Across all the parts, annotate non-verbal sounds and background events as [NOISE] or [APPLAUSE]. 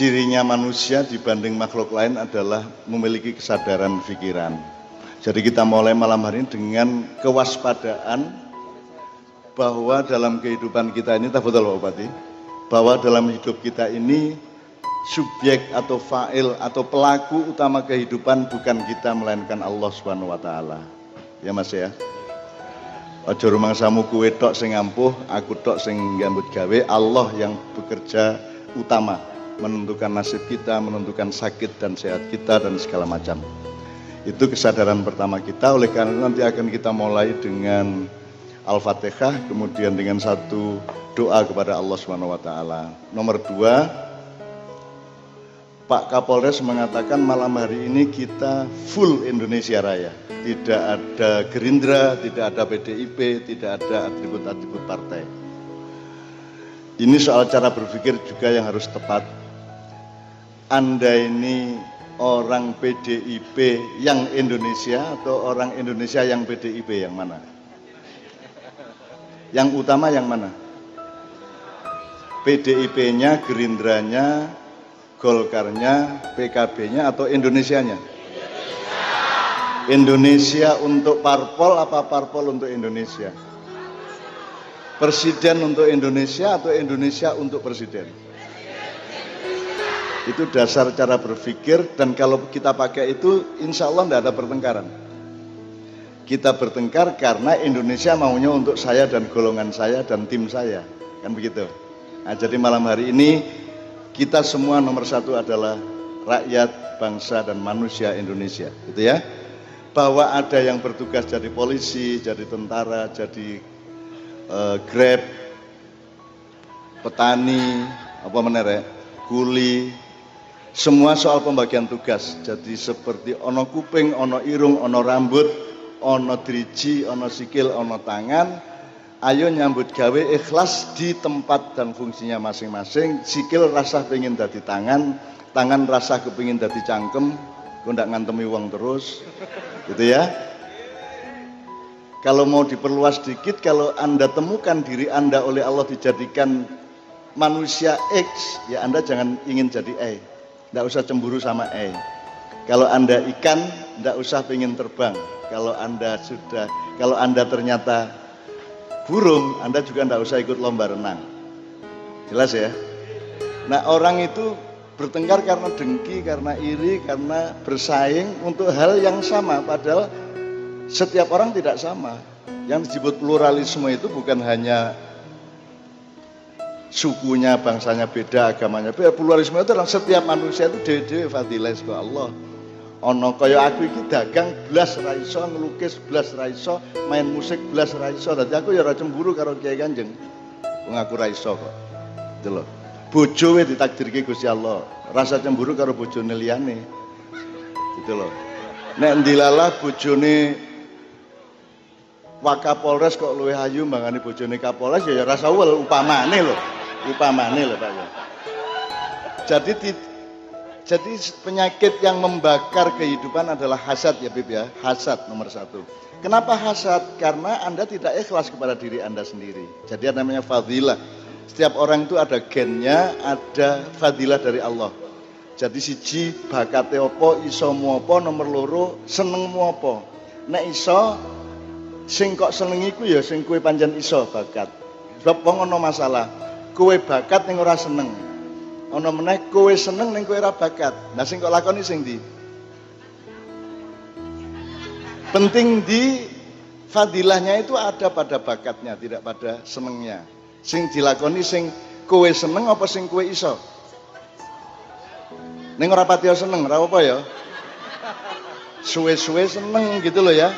cirinya manusia dibanding makhluk lain adalah memiliki kesadaran pikiran. Jadi kita mulai malam hari ini dengan kewaspadaan bahwa dalam kehidupan kita ini, Pak Bupati, bahwa dalam hidup kita ini subjek atau fa'il atau pelaku utama kehidupan bukan kita melainkan Allah Subhanahu wa taala. Ya Mas ya. Aja rumangsamu kuwe tok sing ampuh, aku tok sing gambut gawe, Allah yang bekerja utama menentukan nasib kita, menentukan sakit dan sehat kita dan segala macam. Itu kesadaran pertama kita, oleh karena nanti akan kita mulai dengan Al-Fatihah, kemudian dengan satu doa kepada Allah Subhanahu wa taala. Nomor dua, Pak Kapolres mengatakan malam hari ini kita full Indonesia Raya. Tidak ada Gerindra, tidak ada PDIP, tidak ada atribut-atribut partai. Ini soal cara berpikir juga yang harus tepat anda ini orang PDIP yang Indonesia atau orang Indonesia yang PDIP yang mana? Yang utama yang mana? PDIP-nya, Gerindranya, Golkarnya, PKB-nya atau Indonesianya? Indonesia untuk parpol apa parpol untuk Indonesia? Presiden untuk Indonesia atau Indonesia untuk presiden? Itu dasar cara berpikir dan kalau kita pakai itu insya Allah tidak ada pertengkaran. Kita bertengkar karena Indonesia maunya untuk saya dan golongan saya dan tim saya. Kan begitu. Nah, jadi malam hari ini kita semua nomor satu adalah rakyat, bangsa dan manusia Indonesia. Gitu ya. Bahwa ada yang bertugas jadi polisi, jadi tentara, jadi uh, grab, petani, apa menerek, kuli, semua soal pembagian tugas. Jadi seperti ono kuping, ono irung, ono rambut, ono driji, ono sikil, ono tangan. Ayo nyambut gawe ikhlas di tempat dan fungsinya masing-masing. Sikil rasa pengen dadi tangan, tangan rasa kepingin dadi cangkem, ndak ngantemi uang terus. Gitu ya. Kalau mau diperluas sedikit, kalau Anda temukan diri Anda oleh Allah dijadikan manusia X, ya Anda jangan ingin jadi E. Tidak usah cemburu sama E. Kalau Anda ikan, tidak usah pengen terbang. Kalau Anda sudah, kalau Anda ternyata burung, Anda juga tidak usah ikut lomba renang. Jelas ya? Nah orang itu bertengkar karena dengki, karena iri, karena bersaing untuk hal yang sama. Padahal setiap orang tidak sama. Yang disebut pluralisme itu bukan hanya sukunya, bangsanya beda, agamanya beda. Pluralisme itu adalah setiap manusia itu dewe-dewe fadilah ke Allah. Ono kaya aku iki dagang belas raiso, ngelukis belas raiso, main musik belas raiso. Dadi aku ya ora cemburu karo Kiai Kanjeng. Wong aku raiso kok. Itu loh. Bojo we ditakdirke Gusti Allah. Rasa cemburu karo bojone liyane. Itu loh. Nek ndilalah bojone Wakapolres kok luwe ayu mbangane bojone Kapolres ya, ya rasa wel upamane lho upamane lho Pak ya. Jadi jadi penyakit yang membakar kehidupan adalah hasad ya Bib ya, hasad nomor satu. Kenapa hasad? Karena Anda tidak ikhlas kepada diri Anda sendiri. Jadi ada namanya fadilah. Setiap orang itu ada gennya, ada fadilah dari Allah. Jadi siji bakate opo, iso muopo, nomor loro seneng muopo. Nek iso sing kok seneng iku ya sing kue panjang iso bakat. Sebab wong ana masalah kowe bakat ning ora seneng. Ana meneh kowe seneng ning kowe ora bakat. Nah sing kok lakoni sing ndi? Penting di fadilahnya itu ada pada bakatnya, tidak pada senengnya. Sing dilakoni sing kowe seneng apa sing kowe iso? Ning ora pati seneng, ora apa ya? Suwe-suwe seneng gitu loh ya.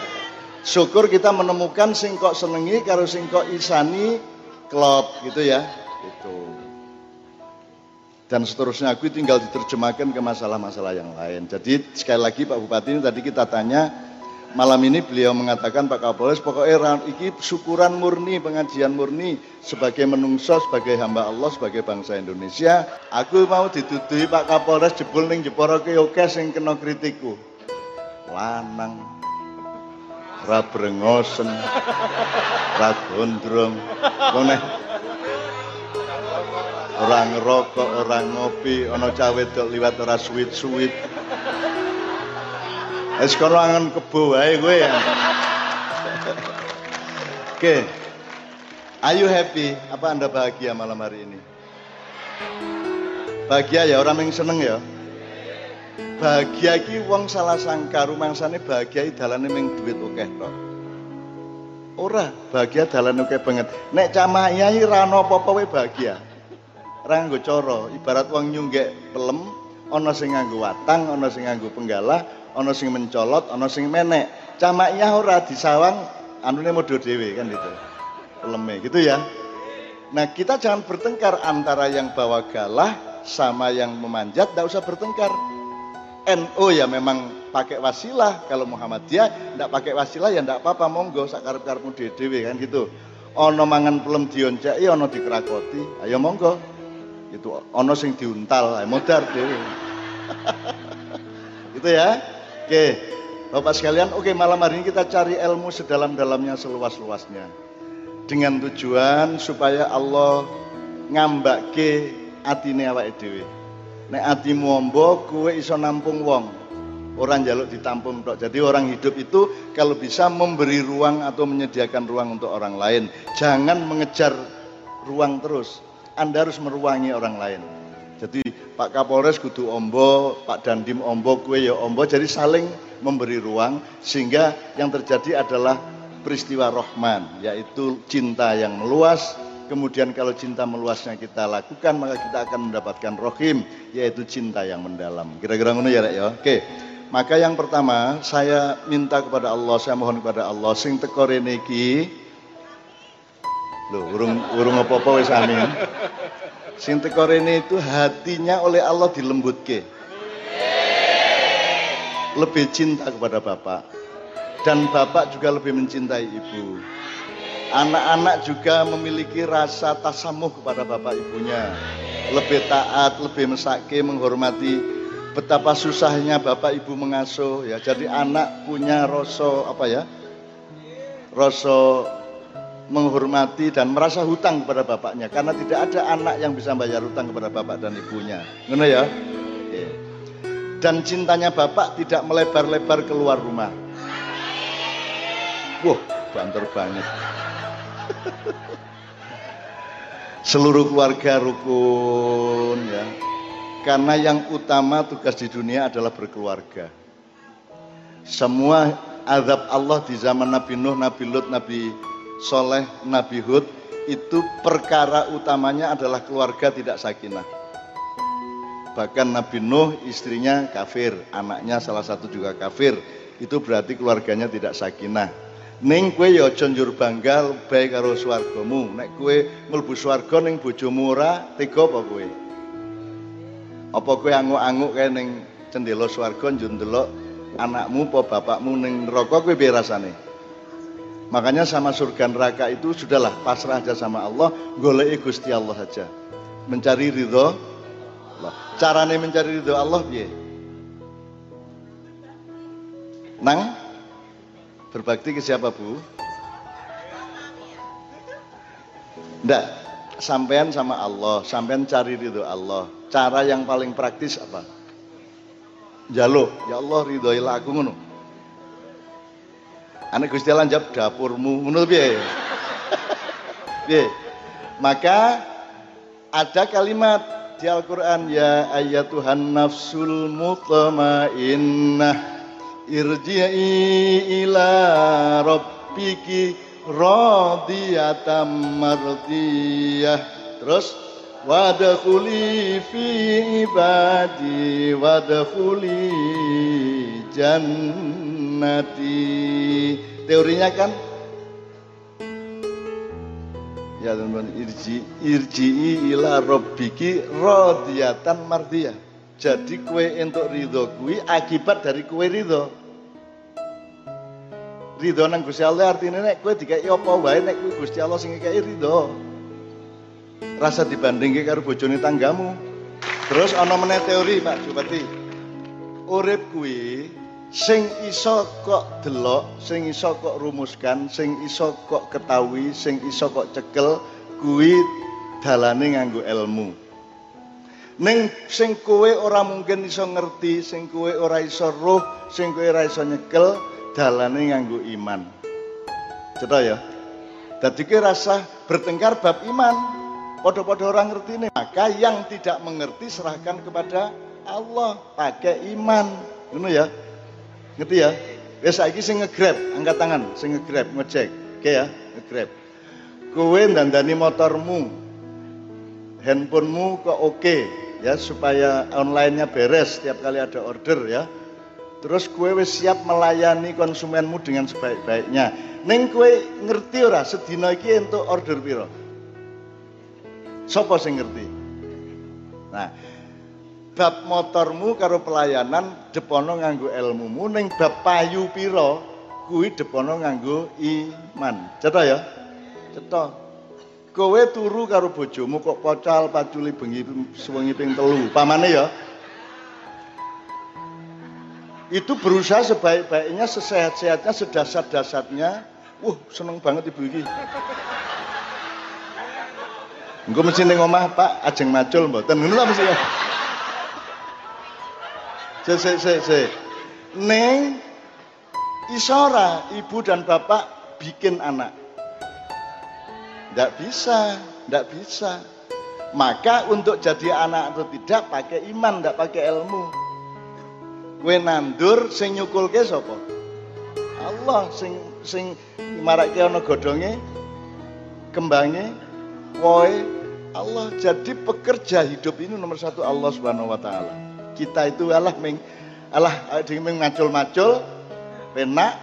Syukur kita menemukan sing kok senengi karo sing kok isani klop gitu ya itu. Dan seterusnya aku tinggal diterjemahkan ke masalah-masalah yang lain. Jadi sekali lagi Pak Bupati ini tadi kita tanya malam ini beliau mengatakan Pak Kapolres pokoknya iki syukuran murni pengajian murni sebagai menungso sebagai hamba Allah sebagai bangsa Indonesia. Aku mau dituduhi Pak Kapolres jebul ning jeporo ke oke sing kena kritiku. Lanang ra brengosen ra orang ngerokok, orang ngopi, ono cawe dok liwat ora suwit-suwit. Es kono angen kebo wae kowe ya. Oke. Are you happy? Apa Anda bahagia malam hari ini? Bahagia ya orang yang seneng ya. Bahagia ki wong salah sangka rumangsane bahagia dalane ming duit akeh tok. Ora, bahagia dalan oke banget. Nek camai ra ono apa-apa bahagia. Ra nggo cara, ibarat wong nyunggek pelem, ana sing nganggo watang, ana sing nganggo penggalah, ana sing mencolot, ana sing menek. Camai ora disawang anune modho dhewe kan gitu. Peleme gitu ya. Nah kita jangan bertengkar antara yang bawa galah sama yang memanjat, tidak usah bertengkar. NU ya memang pakai wasilah kalau Muhammadiyah tidak pakai wasilah ya tidak apa-apa monggo sakarep karepmu dhewe kan gitu ono mangan pelem dionceki ono dikerakoti ayo monggo itu ono sing diuntal modar dhewe. [LAUGHS] Itu ya? Oke Bapak sekalian oke malam hari ini kita cari ilmu sedalam-dalamnya seluas-luasnya. Dengan tujuan supaya Allah ngambake atine awake dhewe. Nek atimu ombo kue iso nampung wong. Orang jaluk ditampung tok. Jadi orang hidup itu kalau bisa memberi ruang atau menyediakan ruang untuk orang lain. Jangan mengejar ruang terus anda harus meruangi orang lain jadi Pak Kapolres kudu ombo Pak Dandim ombo kue ya ombo jadi saling memberi ruang sehingga yang terjadi adalah peristiwa rohman yaitu cinta yang meluas Kemudian kalau cinta meluasnya kita lakukan maka kita akan mendapatkan rohim yaitu cinta yang mendalam. Kira-kira ngono ya Rek ya. Oke. Maka yang pertama saya minta kepada Allah, saya mohon kepada Allah sing teko rene iki Loh, urung urung apa-apa wis amin. Sing teko itu hatinya oleh Allah dilembutke. Lebih cinta kepada Bapak. Dan Bapak juga lebih mencintai Ibu. Anak-anak juga memiliki rasa tasamuh kepada bapak ibunya. Lebih taat, lebih mesake, menghormati betapa susahnya bapak ibu mengasuh ya. Jadi anak punya rasa apa ya? Rasa menghormati dan merasa hutang kepada bapaknya karena tidak ada anak yang bisa bayar hutang kepada bapak dan ibunya. Ngono ya? Dan cintanya bapak tidak melebar-lebar keluar rumah. Wah, banter banget. [LAUGHS] Seluruh keluarga rukun ya. Karena yang utama tugas di dunia adalah berkeluarga. Semua azab Allah di zaman Nabi Nuh, Nabi Lut, Nabi Soleh, Nabi Hud itu perkara utamanya adalah keluarga tidak sakinah. Bahkan Nabi Nuh istrinya kafir, anaknya salah satu juga kafir. Itu berarti keluarganya tidak sakinah. Ning kue ya aja banggal bae karo swargamu. Nek kue mlebu swarga ning bojomu ora tega apa kowe? Apa kowe anguk-anguk kae ning cendela swarga njur ndelok anakmu apa bapakmu ning neraka kowe piye rasane? Makanya sama surga neraka itu sudahlah pasrah aja sama Allah, goleki Gusti Allah saja. Mencari ridho Allah. Carane mencari ridho Allah piye? Nang Berbakti ke siapa Bu? Enggak, sampean sama Allah, sampean cari ridho Allah. Cara yang paling praktis apa? Jaluk, ya Allah ridhoilah aku ngono. Anak Gusti Allah jawab dapurmu ngono piye? Piye? Maka ada kalimat di Al-Qur'an ya ayatuhan nafsul mutmainnah irji'i ila rabbiki radiyatan mardiyah terus wadkhuli fi ibadi wadkhuli jannati teorinya kan ya teman-teman irji irji ila rabbiki radiyatan mardiyah jadi kue untuk ridho kue akibat dari kue ridho. Ridho nang Gusti Allah artinya nek kue dikai apa wae nek kue Gusti Allah sing ngekei ridho. Rasa dibandingke karo bojone tanggamu. Terus ana meneh teori Pak Bupati. Urip kuwi sing iso kok delok, sing iso kok rumuskan, sing iso kok ketahui, sing iso kok cekel kuwi dalane nganggo ilmu. Ning sing kowe ora mungkin iso ngerti, sing kowe ora iso roh, sing kowe ora iso nyekel dalane nganggo iman. Cetha ya? Dadi ki rasa bertengkar bab iman. Padha-padha orang ngerti nih. Maka yang tidak mengerti serahkan kepada Allah, pakai iman. Ngono ya? Ngerti ya? Wes saiki sing ngegrab, angkat tangan, sing ngegrab, ngecek. Oke ya, ngegrab. Kowe ndandani motormu, handphonemu kok oke ya supaya online-nya beres setiap kali ada order ya. Terus kue wis siap melayani konsumenmu dengan sebaik-baiknya. Neng kue ngerti ora sedina iki untuk order piro? Sopo sing ngerti? Nah, bab motormu karo pelayanan depono nganggo ilmumu ning bab payu pira kuwi depono nganggo iman. Cetha ya? Cetha. Kowe turu karo bojomu kok pocal paculi bengi sewengi ping telu. Pamane ya? Itu berusaha sebaik-baiknya, sesehat-sehatnya, sedasat-dasatnya. Wah, seneng banget ibu iki. Engko mesti ning omah, Pak, ajeng macul mboten. Ngono ta mesti ya? Se se se se. Neng isora ibu dan bapak bikin anak. Tidak bisa, tidak bisa. Maka untuk jadi anak atau tidak pakai iman, tidak pakai ilmu. Kue nandur sing nyukulke sapa? Allah sing sing marake ana godhonge kembange woe Allah jadi pekerja hidup ini nomor satu Allah Subhanahu wa taala kita itu Allah meng Allah meng macul-macul penak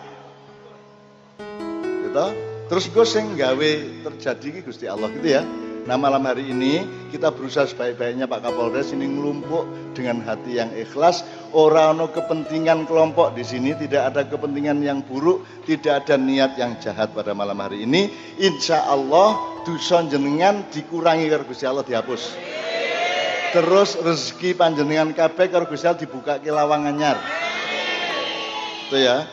gitu terus gue sing gawe terjadi Gusti Allah gitu ya Nah malam hari ini kita berusaha sebaik-baiknya Pak Kapolres ini ngelumpuk dengan hati yang ikhlas. Orang no kepentingan kelompok di sini tidak ada kepentingan yang buruk, tidak ada niat yang jahat pada malam hari ini. Insya Allah dusun jenengan dikurangi karena Gusti Allah dihapus. Terus rezeki panjenengan kabeh karo Gusti Allah dibuka ke lawang anyar. Itu ya.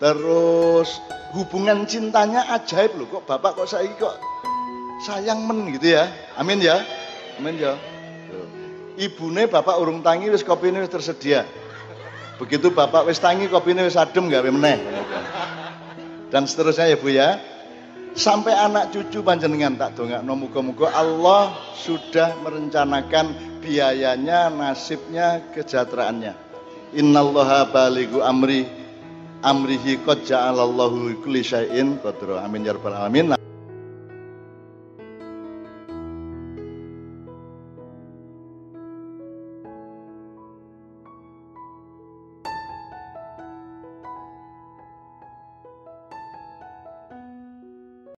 Terus hubungan cintanya ajaib loh kok Bapak kok saya kok sayang men gitu ya. Amin ya. Amin ya. Ibune Bapak urung tangi wis kopine wis tersedia. Begitu Bapak wis tangi kopine wis adem gawe meneh. Dan seterusnya ya Bu ya sampai anak cucu panjenengan tak dongakno muga-muga Allah sudah merencanakan biayanya, nasibnya, kesejahteraannya. Innallaha balighu amri amrihi qad ja'alallahu kulli syai'in qadra. Amin ya rabbal alamin.